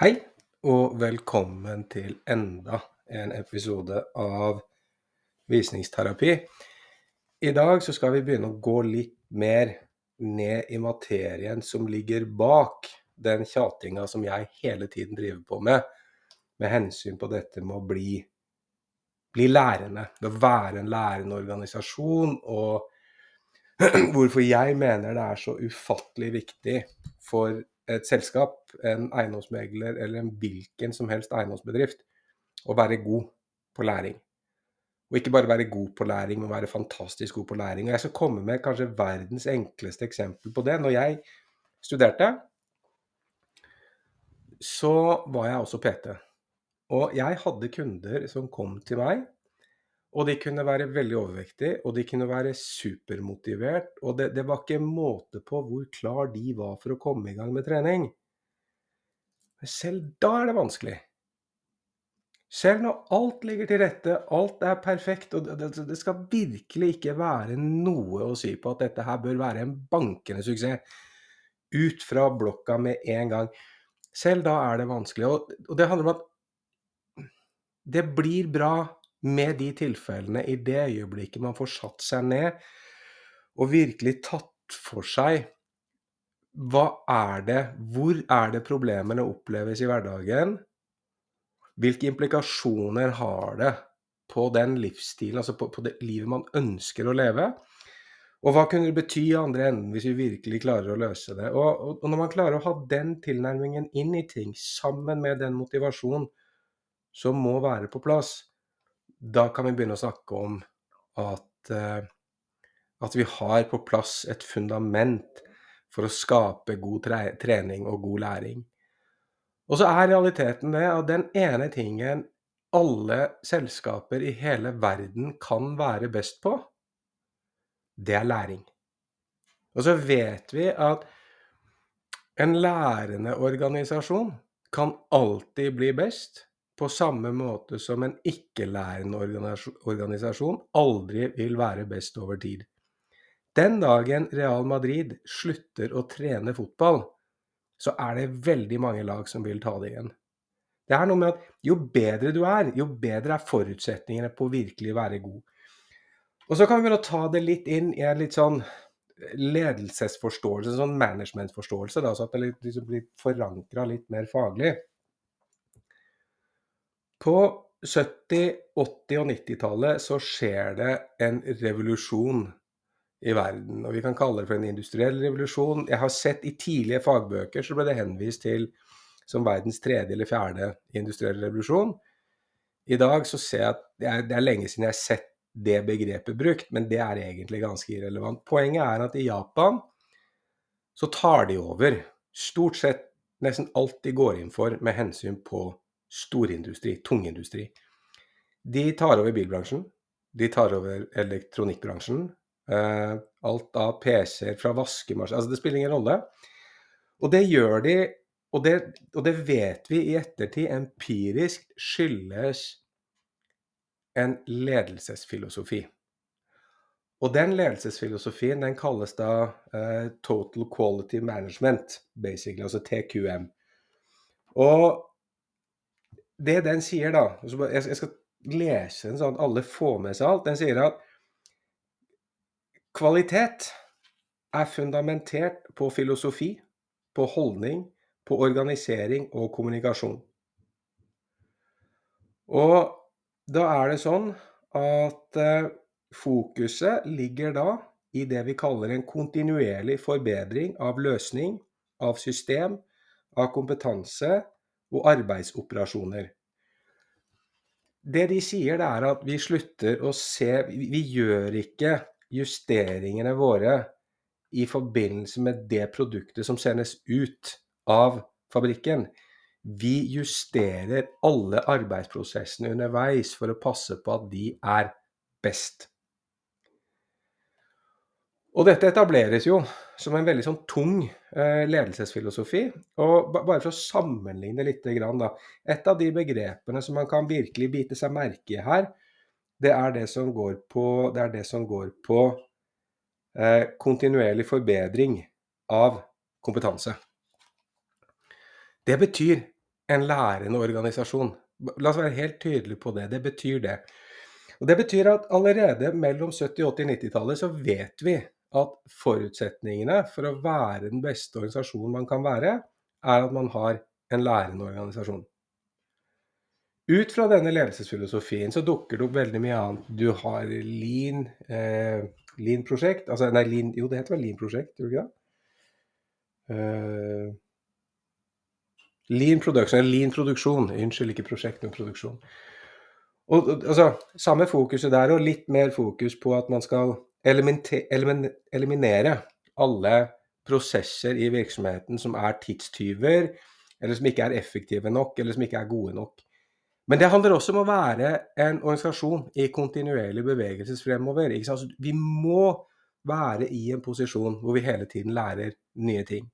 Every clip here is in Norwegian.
Hei, og velkommen til enda en episode av visningsterapi. I dag så skal vi begynne å gå litt mer ned i materien som ligger bak den tjatinga som jeg hele tiden driver på med, med hensyn på dette med å bli, bli lærende. Det å være en lærende organisasjon, og hvorfor jeg mener det er så ufattelig viktig for et selskap, en eiendomsmegler eller en hvilken som helst eiendomsbedrift å være god på læring. Og ikke bare være god på læring, men være fantastisk god på læring. Og jeg skal komme med kanskje verdens enkleste eksempel på det. Når jeg studerte, så var jeg også PT. Og jeg hadde kunder som kom til meg, og de kunne være veldig overvektige, og de kunne være supermotivert. Og det, det var ikke måte på hvor klar de var for å komme i gang med trening. Men selv da er det vanskelig. Selv når alt ligger til rette, alt er perfekt, og det, det, skal virkelig ikke være noe å si på at dette her bør være en bankende suksess. Ut fra blokka med en gang. Selv da er det vanskelig. Og, og det handler om at det blir bra med de tilfellene i det øyeblikket man får satt seg ned og virkelig tatt for seg hva er det, hvor er det problemene oppleves i hverdagen? Hvilke implikasjoner har det på den livsstilen, altså på, på, det livet man ønsker å leve? Og hva kunne det bety i andre enden hvis vi virkelig klarer å løse det? Og, og, og, når man klarer å ha den tilnærmingen inn i ting, sammen med den motivasjonen som må være på plass, da kan vi begynne å snakke om at, uh, at vi har på plass et fundament for å skape god tre trening og god læring. Og så er realiteten det at den ene tingen alle selskaper i hele verden kan være best på, det er læring. Og så vet vi at en lærende organisasjon kan alltid bli best, på samme måte som en ikke-lærende organisasjon aldri vil være best over tid. Den dagen Real Madrid slutter å trene fotball, så er det veldig mange lag som vil ta det igjen. Det er noe med at jo bedre du er, jo bedre er forutsetningene på å virkelig være god. Og så kan vi ta det litt inn i en litt sånn ledelsesforståelse, sånn managementforståelse, da, så at det liksom blir forankra litt mer faglig. På 70-, 80- og 90-tallet så skjer det en revolusjon i verden. Og vi kan kalle det for en industriell revolusjon. Jeg har sett i tidlige fagbøker så ble det henvist til som verdens tredje eller fjerde industrielle revolusjon. I dag så ser jeg at det er, det er lenge siden jeg har sett det begrepet brukt, men det er egentlig ganske irrelevant. Poenget er at i Japan så tar de over stort sett nesten alt de går inn for med hensyn på storindustri, tungindustri. De tar over bilbransjen. De tar over elektronikkbransjen. Uh, alt av PC-er fra vaskemaskiner Altså, det spiller ingen rolle. Og det gjør de, og det, og det vet vi i ettertid empirisk skyldes en ledelsesfilosofi. Og den ledelsesfilosofien den kalles da uh, Total Quality Management, basically, altså TQM. Og det den sier, da Jeg skal lese den sånn at alle får med seg alt. Den sier at Kvalitet er fundamentert på filosofi, på holdning, på organisering og kommunikasjon. Og da er det sånn at eh, fokuset ligger da i det vi kaller en kontinuerlig forbedring av løsning, av system, av kompetanse og arbeidsoperasjoner. Det de sier, det er at vi slutter å se Vi gjør ikke justeringene våre i forbindelse med det produktet som sendes ut av fabrikken. Vi justerer alle arbeidsprosessene underveis for å passe på at de er best. Og dette etableres jo som en veldig sånn tung eh, ledelsesfilosofi. Og bare for å sammenligne litt, da. Et av de begrepene som man kan virkelig bite seg merke i her, det er det som går på, det det som går på eh, kontinuerlig forbedring av kompetanse. Det betyr en lærende organisasjon. La oss være helt tydelige på det. Det betyr det. Og Det betyr at allerede mellom 70-, 80-, 90-tallet så vet vi at forutsetningene for å være den beste organisasjonen man kan være, er at man har en lærende organisasjon. Ut fra denne ledelsesfilosofien så dukker det opp veldig mye annet. Du har Lean, eh, Lean-prosjekt altså, Nei, Lean, jo, det heter vel Lean-prosjekt, gjør det ikke det? Uh, lean production, lean produksjon. Unnskyld, ikke prosjekt, men produksjon. Og, altså, Samme fokuset der, og litt mer fokus på at man skal eliminere alle prosesser i virksomheten som er tidstyver, eller som ikke er effektive nok, eller som ikke er gode nok. Men det handler også om å være en organisasjon i kontinuerlig bevegelses fremover. Altså, vi må være i en posisjon hvor vi hele tiden lærer nye ting.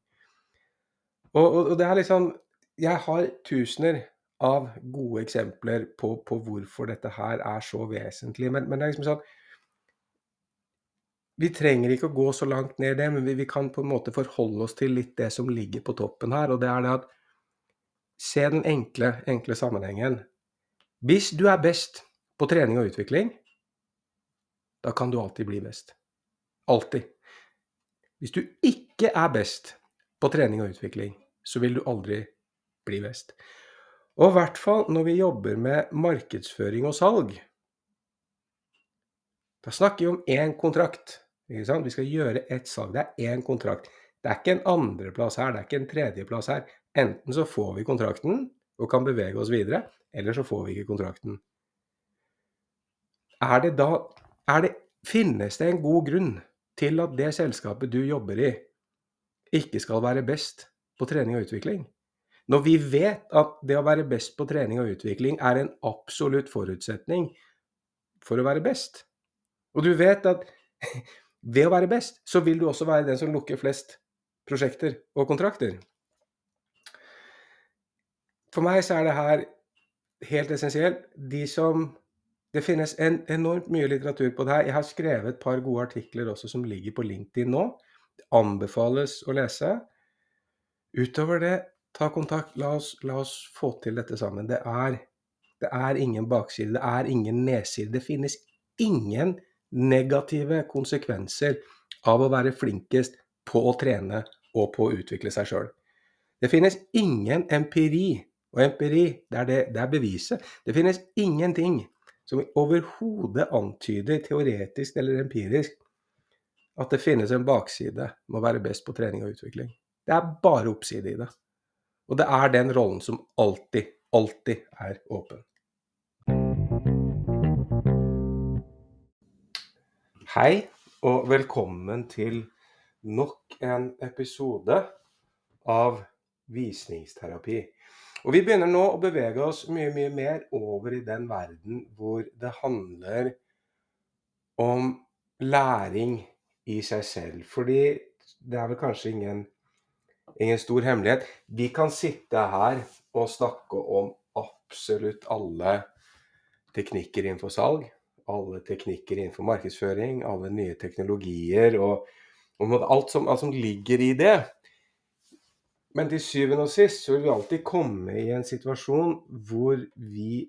Og, og, og det er liksom Jeg har tusener av gode eksempler på, på, hvorfor dette her er så vesentlig. Men, men, det er liksom sånn Vi trenger ikke å gå så langt ned i det, men vi, vi, kan på en måte forholde oss til litt det som ligger på toppen her. Og det er det at Se den enkle, enkle sammenhengen. Hvis du er best på trening og utvikling, da kan du alltid bli best. Alltid. Hvis du ikke er best på trening og utvikling, så vil du aldri bli best. Og i hvert fall når vi jobber med markedsføring og salg. Da snakker vi om én kontrakt. Vi skal gjøre ett salg. Det er én kontrakt. Det er ikke en andreplass her, det er ikke en tredjeplass her. Enten så får vi kontrakten og kan bevege oss videre, eller så får vi ikke kontrakten. Er det da er det, Finnes det en god grunn til at det selskapet du jobber i, ikke skal være best på trening og utvikling? Når vi vet at det å være best på trening og utvikling er en absolutt forutsetning for å være best. Og du vet at ved å være best, så vil du også være den som lukker flest prosjekter og kontrakter. For meg så er det her helt essensielt. De som Det finnes en, enormt mye litteratur på det her. Jeg har skrevet et par gode artikler også som ligger på LinkedIn nå. Det anbefales å lese. Utover det ta kontakt. La oss, la oss få til dette sammen. Det er, det er ingen bakside, det er ingen nedside. Det finnes ingen negative konsekvenser av å være flinkest på å trene og på å utvikle seg sjøl. Det finnes ingen empiri, og empiri, det er, det, det er beviset. Det finnes ingenting som overhodet antyder, teoretisk eller empirisk, at det finnes en bakside med å være best på trening og utvikling. Det er bare oppside i det. Og det er den rollen som alltid, alltid er åpen. Hei, og velkommen til nok en episode av visningsterapi. Og Vi begynner nå å bevege oss mye mye mer over i den verden hvor det handler om læring i seg selv. Fordi det er vel kanskje ingen ingen stor hemmelighet. Vi kan sitte her og snakke om absolutt alle teknikker innenfor salg. Alle teknikker innenfor markedsføring, alle nye teknologier og, og alt, som, alt, som, ligger i det. Men til syvende og sist så vil vi alltid komme i en situasjon hvor vi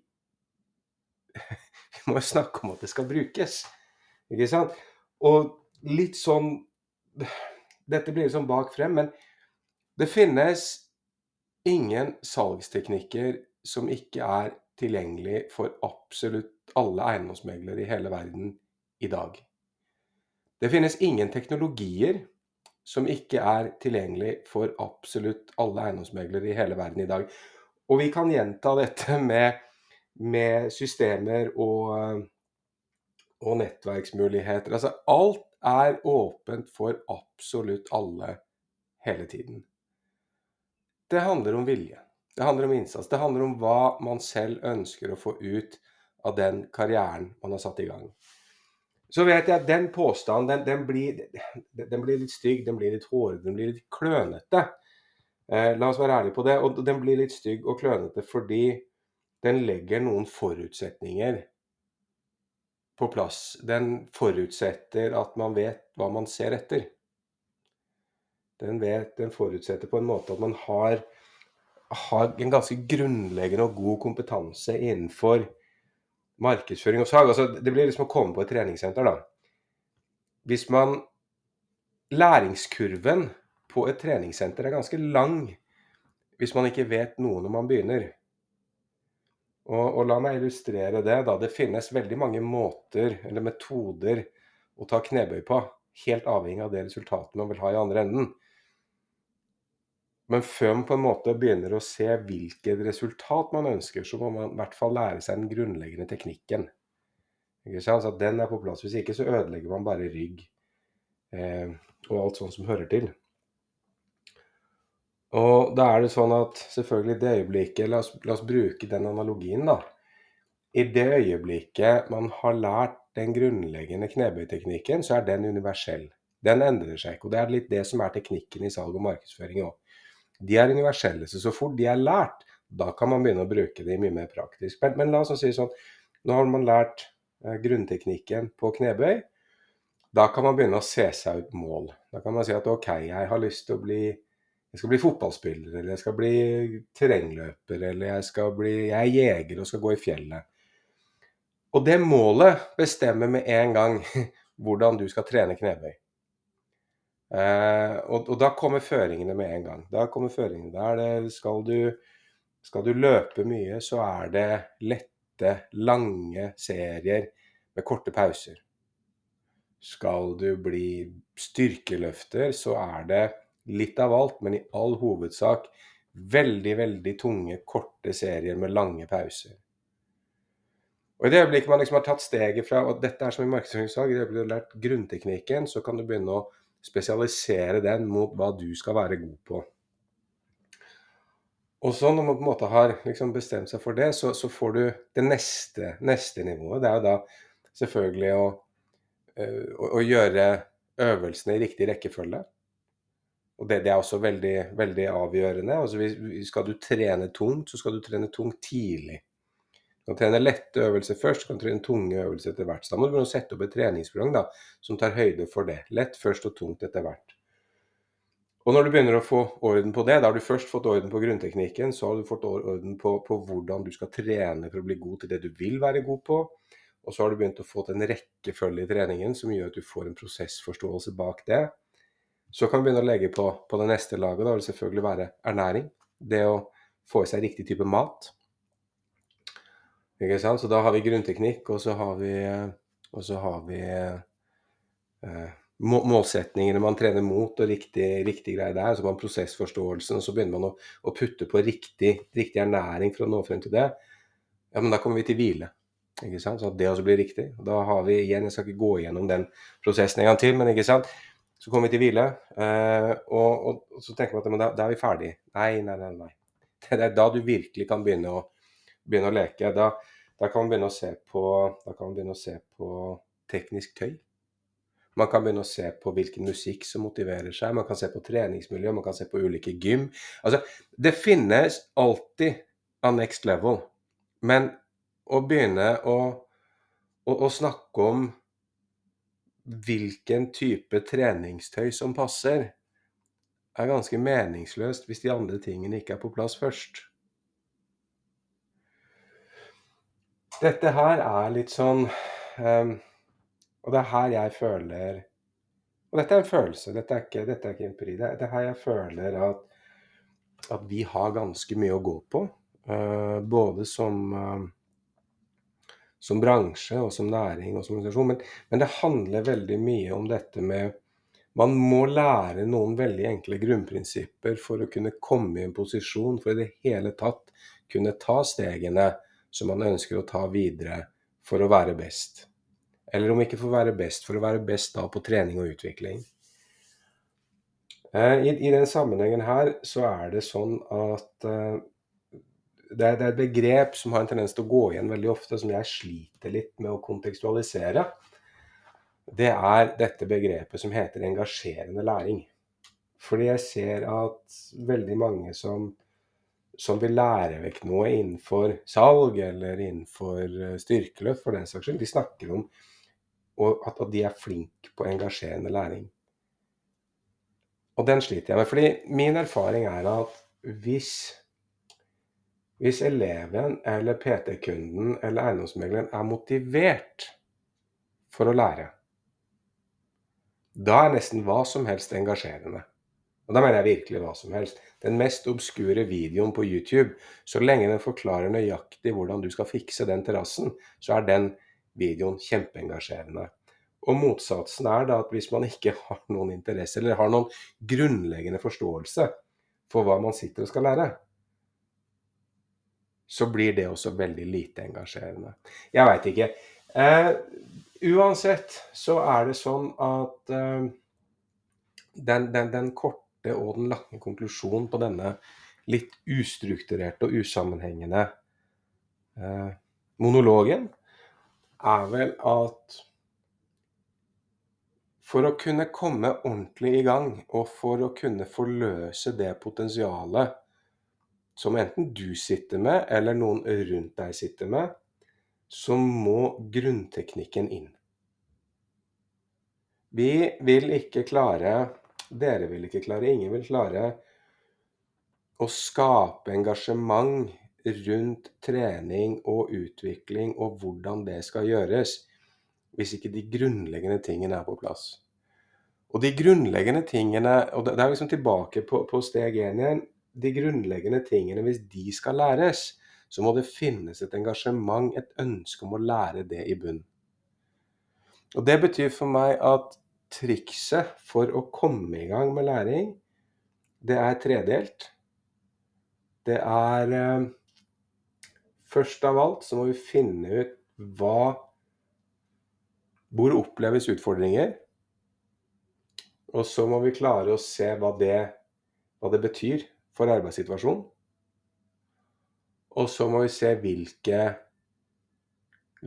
Vi må snakke om at det skal brukes. Ikke sant? Og litt sånn Dette blir sånn bak frem, men det finnes ingen salgsteknikker som ikke er tilgjengelig for absolutt alle eiendomsmeglere i hele verden i dag. Det finnes ingen teknologier som ikke er tilgjengelig for absolutt alle eiendomsmeglere i hele verden i dag. Og vi kan gjenta dette med, med systemer og, og nettverksmuligheter. Altså alt er åpent for absolutt alle hele tiden. Det handler om vilje. Det handler om innsats. Det handler om hva man selv ønsker å få ut av den karrieren man har satt i gang. Så vet jeg at den påstanden den, den, blir, den blir, litt stygg, den blir litt hårete, den blir litt klønete. Eh, la oss være ærlige på det. Og den blir litt stygg og klønete fordi den legger noen forutsetninger på plass. Den forutsetter at man vet hva man ser etter. Den, vet, den forutsetter på en måte at man har har en ganske grunnleggende og god kompetanse innenfor markedsføring og salg. Altså, det blir liksom å komme på et treningssenter, da. Hvis man Læringskurven på et treningssenter er ganske lang hvis man ikke vet noe når man begynner. Og, og, la meg illustrere det. da. Det finnes veldig mange måter eller metoder å ta knebøy på, helt avhengig av det resultatet man vil ha i andre enden. Men før man på en måte begynner å se hvilket resultat man ønsker, så må man i hvert fall lære seg den grunnleggende teknikken. Så at den er på plass. Hvis ikke så ødelegger man bare rygg eh, og alt sånt som hører til. Og da er det sånn at selvfølgelig det øyeblikket La oss, la oss bruke den analogien, da. I det øyeblikket man har lært den grunnleggende knebøyteknikken, så er den universell. Den endrer seg ikke. Og det er litt det som er teknikken i salg og markedsføring òg. De er universelle. Så så fort de er lært, da kan man begynne å bruke de mye mer praktisk. Men, men la oss si sånn Nå har man lært eh, grunnteknikken på knebøy. Da kan man begynne å se seg ut mål. Da kan man si at OK, jeg har lyst til å bli jeg skal bli fotballspiller, eller jeg skal bli terrengløper, eller jeg skal bli Jeg er jeger og skal gå i fjellet. Og det målet bestemmer med en gang hvordan du skal trene knebøy. Eh, og, og, da kommer føringene med en gang. Da kommer føringene. Da er det skal du, skal du løpe mye, så er det lette, lange serier med korte pauser. Skal du bli styrkeløfter, så er det litt av alt, men i all hovedsak veldig, veldig tunge, korte serier med lange pauser. Og I det øyeblikket man liksom har tatt steget fra og dette er som i markedsføringsfag, i det øyeblikket du har lært grunnteknikken, så kan du begynne å spesialisere den mot hva du skal være god på. Og så når man på en måte har liksom bestemt seg for det, så, så, får du det neste, neste, nivået. Det er jo da selvfølgelig å, øh, å, å gjøre øvelsene i riktig rekkefølge. Og det, det, er også veldig, veldig avgjørende. Altså, skal du trene tungt, så skal du trene tungt tidlig. Du kan trene lette øvelser først, du kan trene tunge øvelser etter hvert. Så da må du sette opp et treningsprogram da, som tar høyde for det. Lett først og tungt etter hvert. Og når du begynner å få orden på det, da har du først fått orden på grunnteknikken, så har du fått orden på, på hvordan du skal trene for å bli god til det du vil være god på. Og så har du begynt å få til en rekkefølge i treningen som gjør at du får en prosessforståelse bak det. Så kan du begynne å legge på, på det neste laget. Da vil selvfølgelig være ernæring. Det å få i seg riktig type mat. Ikke sant? Så da har vi grunnteknikk, og så har vi, og så har vi eh, målsetningene man trener mot, og riktig, riktig greie der. Så har man prosessforståelsen, og så begynner man å, å putte på riktig, riktig, ernæring for å nå frem til det. Ja, men da kommer vi til hvile. Ikke sant? Så det også blir riktig. Da har vi igjen, Jeg skal ikke gå gjennom den prosessen en gang til, men ikke sant? så kommer vi til hvile. Eh, og, og, så tenker man at da, da er vi ferdig. Nei, nei, nei. nei. Det er da du virkelig kan begynne å begynne å leke. Da, da, kan man begynne å se på, å se på teknisk tøy. Man kan begynne å se på hvilken musikk som motiverer seg. Man kan se på treningsmiljø, man kan se på ulike gym. Altså, det finnes alltid a next level. Men å begynne å, å, å snakke om hvilken type treningstøy som passer, er ganske meningsløst hvis de andre tingene ikke er på plass først. Dette her er litt sånn um, Og det er her jeg føler Og dette er en følelse, dette er ikke, dette er ikke empiri. Det, det er her jeg føler at, at, vi har ganske mye å gå på. Uh, både som, uh, som bransje og som næring og som organisasjon. Men, men, det handler veldig mye om dette med Man må lære noen veldig enkle grunnprinsipper for å kunne komme i en posisjon for i det hele tatt kunne ta stegene som man ønsker å ta videre for å være best. Eller om ikke for å være best, for å være best da på trening og utvikling. Eh, I, I den sammenhengen her så er det sånn at uh, det, er, det, er, et begrep som har en tendens til å gå igjen veldig ofte, som jeg sliter litt med å kontekstualisere. Det er dette begrepet som heter engasjerende læring. Fordi jeg ser at veldig mange som som vil lære vekk noe innenfor salg eller innenfor eh, styrkeløft, for den saks skyld, de snakker om at, de er flinke på engasjerende læring. Og den sliter jeg med. fordi min erfaring er at hvis Hvis eleven eller PT-kunden eller eiendomsmegleren er motivert for å lære, da er nesten hva som helst engasjerende. Og da mener jeg virkelig hva som helst. Den mest obskure videoen på YouTube, så lenge den forklarer nøyaktig hvordan du skal fikse den terrassen, så er den videoen kjempeengasjerende. Og motsatsen er da at hvis man ikke har noen interesse, eller har noen grunnleggende forståelse for hva man sitter og skal lære, så blir det også veldig lite engasjerende. Jeg veit ikke. Eh, uansett så er det sånn at eh, den, den, den, korte og den lange konklusjonen på denne litt ustrukturerte og usammenhengende eh, monologen er vel at for å kunne komme ordentlig i gang, og for å kunne forløse det potensialet som enten du sitter med, eller noen rundt deg sitter med, så må grunnteknikken inn. Vi vil ikke klare, dere vil ikke klare, ingen vil klare å skape engasjement rundt trening og utvikling og hvordan det skal gjøres, hvis ikke de grunnleggende tingene er på plass. Og de grunnleggende tingene, og det er liksom tilbake på, på steg én igjen, de grunnleggende tingene, hvis de skal læres, så må det finnes et engasjement, et ønske om å lære det i bunn. Og Det betyr for meg at trikset for å komme i gang med læring, det er tredelt. Det er eh, Først av alt så må vi finne ut hva Hvor oppleves utfordringer? Og så må vi klare å se hva det, hva det betyr for arbeidssituasjonen. Og så må vi se hvilke,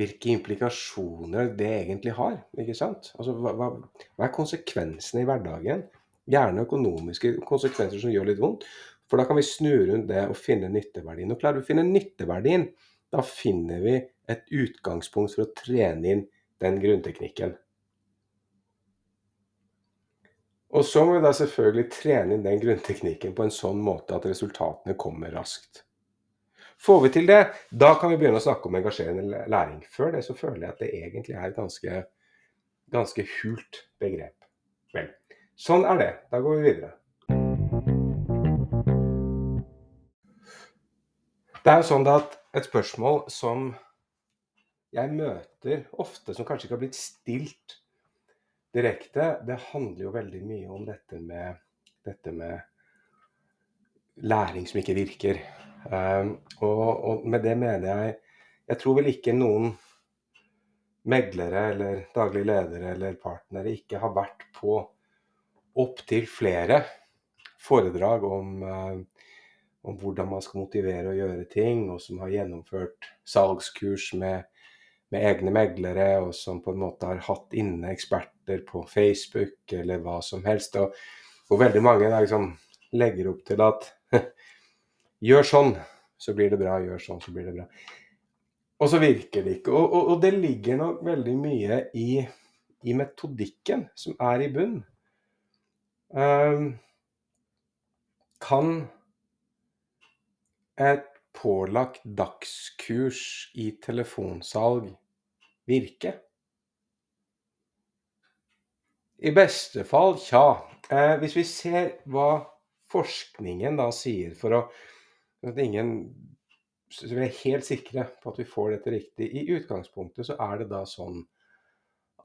hvilke implikasjoner det egentlig har. ikke sant? Altså, hva, hva, er konsekvensene i hverdagen? Gjerne økonomiske konsekvenser som gjør litt vondt. For da kan vi snu rundt det og finne nytteverdien. Og klarer vi å finne nytteverdien, da finner vi et utgangspunkt for å trene inn den grunnteknikken. Og så må vi da selvfølgelig trene inn den grunnteknikken på en sånn måte at resultatene kommer raskt. Får vi til det, da kan vi begynne å snakke om engasjerende læring. Før det så føler jeg at det egentlig er et ganske, ganske hult begrep. Vel, sånn er det. Da går vi videre. Det er jo sånn at et spørsmål som jeg møter ofte, som kanskje ikke har blitt stilt direkte, det handler jo veldig mye om dette med, dette med læring som ikke virker. Um, og, og, med det mener jeg Jeg tror vel ikke noen meglere eller daglig ledere eller partnere ikke har vært på opptil flere foredrag om, uh, om hvordan man skal motivere og gjøre ting, og som har gjennomført salgskurs med med egne meglere, og som på en måte har hatt inne eksperter på Facebook eller hva som helst. Og og veldig mange liksom legger opp til at gjør sånn, så blir det bra. Gjør sånn, så blir det bra. Og så virker det ikke. Og, og, og det ligger nok veldig mye i, i, metodikken som er i bunn. Um, kan et pålagt dagskurs i telefonsalg virke? I beste fall, tja. Eh, hvis vi ser hva forskningen da sier for å at ingen så vi er helt sikre på at vi får dette riktig. I utgangspunktet så er det da sånn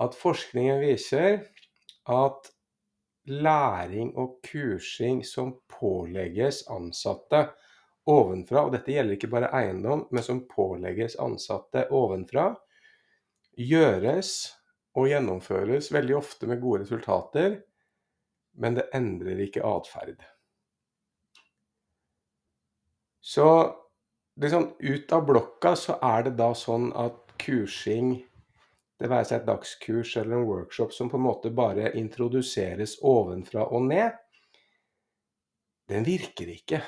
at forskningen viser at læring og kursing som pålegges ansatte, ovenfra, og dette gjelder ikke bare eiendom, men som pålegges ansatte ovenfra, gjøres og gjennomføres veldig ofte med gode resultater, men det endrer ikke atferd. Så liksom, ut av blokka så er det da sånn at kursing, det være seg et dagskurs eller en workshop som på en måte bare introduseres ovenfra og ned, den virker ikke.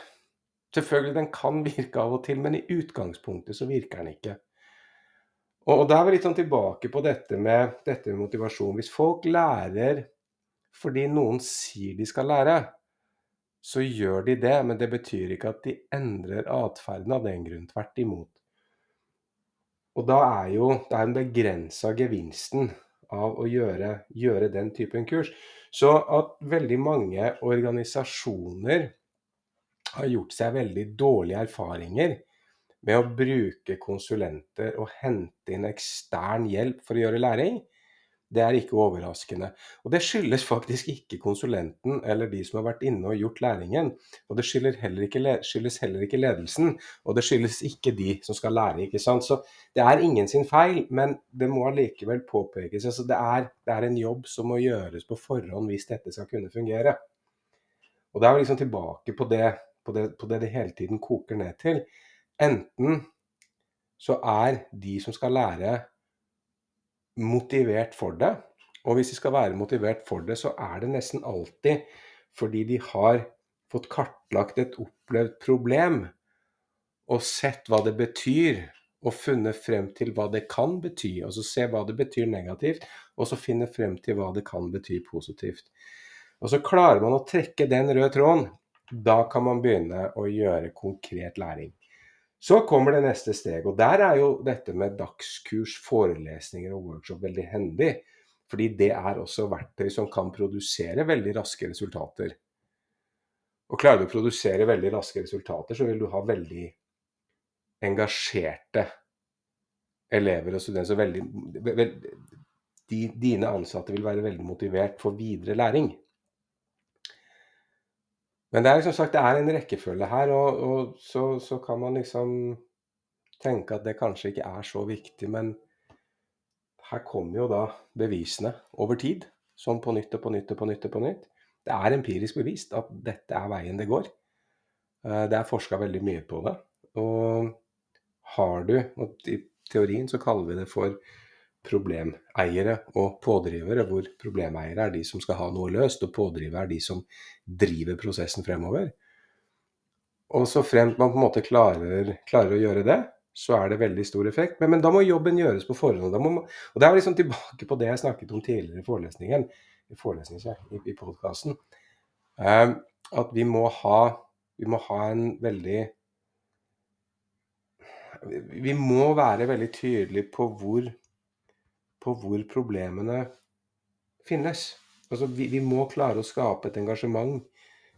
Selvfølgelig, den kan virke av og til, men i utgangspunktet så virker den ikke. Og, da er vi litt sånn tilbake på dette med, dette med motivasjon. Hvis folk lærer fordi noen sier de skal lære, så gjør de det, men det betyr ikke at de endrer atferden av den grunn. Tvert imot. Og da er jo det er den begrensa gevinsten av å gjøre, gjøre den typen kurs. Så at veldig mange organisasjoner har gjort seg veldig dårlige erfaringer med å bruke konsulenter og hente inn ekstern hjelp for å gjøre læring, det er ikke overraskende. Og det skyldes faktisk ikke konsulenten eller de som har vært inne og gjort læringen. Og det skyldes heller ikke, skyldes heller ikke ledelsen, og det skyldes ikke de som skal lære. ikke sant? Så det er ingen sin feil, men det må allikevel påpekes. Altså det, er, det er en jobb som må gjøres på forhånd hvis dette skal kunne fungere. Og da er vi liksom tilbake på det, på det, på det det hele tiden koker ned til. Enten så er de som skal lære motivert for det. Og hvis de skal være motivert for det, så er det nesten alltid fordi de har fått kartlagt et opplevd problem og sett hva det betyr, og funnet frem til hva det kan bety. Altså se hva det betyr negativt, og så finne frem til hva det kan bety positivt. Og så klarer man å trekke den røde tråden. Da kan man begynne å gjøre konkret læring. Så kommer det neste steg, og der er jo dette med dagskurs, forelesninger og workshop veldig hendig. Fordi det er også verktøy som kan produsere veldig raske resultater. Og klarer du å produsere veldig raske resultater, så vil du ha veldig engasjerte elever og studenter. Så veldig, veld, dine ansatte vil være veldig motivert for videre læring. Men det er som sagt det er en rekkefølge her, og, og så, så, kan man liksom tenke at det kanskje ikke er så viktig. Men her kommer jo da bevisene over tid, sånn på nytt og på nytt og på nytt. og på nytt. Det er empirisk bevist at dette er veien det går. Eh, det er forska veldig mye på det. Og har du og I teorien så kaller vi det for problemeiere og pådrivere, hvor problemeiere er de som skal ha noe løst, og pådrivere er de som driver prosessen fremover. Og så fremt man på en måte klarer, klarer, å gjøre det, så er det veldig stor effekt. Men, men da må jobben gjøres på forhånd. Man, og det er liksom tilbake på det jeg snakket om tidligere i forelesningen, i, forelesningen, i, i podkasten. Ehm, at vi må, ha, vi må ha en veldig Vi må være veldig tydelige på hvor på hvor problemene finnes. Altså, vi, vi, må klare å skape et engasjement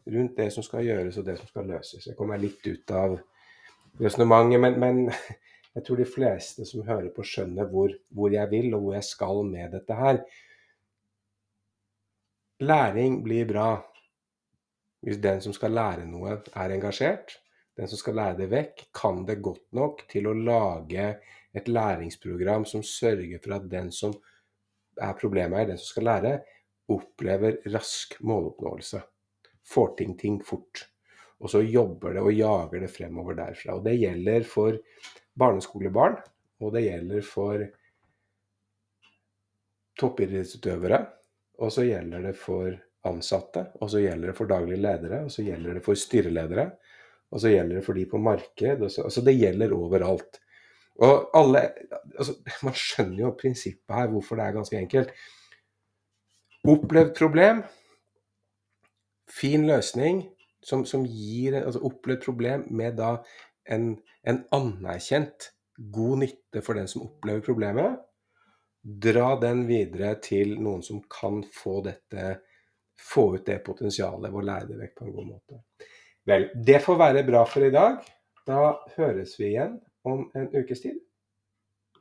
rundt det som skal gjøres og det som skal løses. Jeg kommer litt ut av resonnementet, men, men, jeg tror de fleste som hører på, skjønner hvor, hvor, jeg vil og hvor jeg skal med dette her. Læring blir bra hvis den som skal lære noe, er engasjert. Den som skal lære det vekk, kan det godt nok til å lage et læringsprogram som sørger for at den som er problemet er den som skal lære, opplever rask måloppnåelse. Får ting ting fort. Og så jobber det og jager det fremover derfra. Og det gjelder for barneskolebarn, og det gjelder for toppidrettsutøvere. Og så gjelder det for ansatte, og så gjelder det for daglige ledere, og så gjelder det for styreledere. Og så gjelder det for de på marked. Så, altså det gjelder overalt. Og alle altså, Man skjønner jo prinsippet her, hvorfor det er ganske enkelt. Opplevd problem, fin løsning som, som gir altså opplevd problem med da en, en, anerkjent god nytte for den som opplever problemet. Dra den videre til noen som kan få dette få ut det potensialet ved å lære det vekk på en god måte. Vel, det får være bra for i dag. Da høres vi igjen om en ukes tid.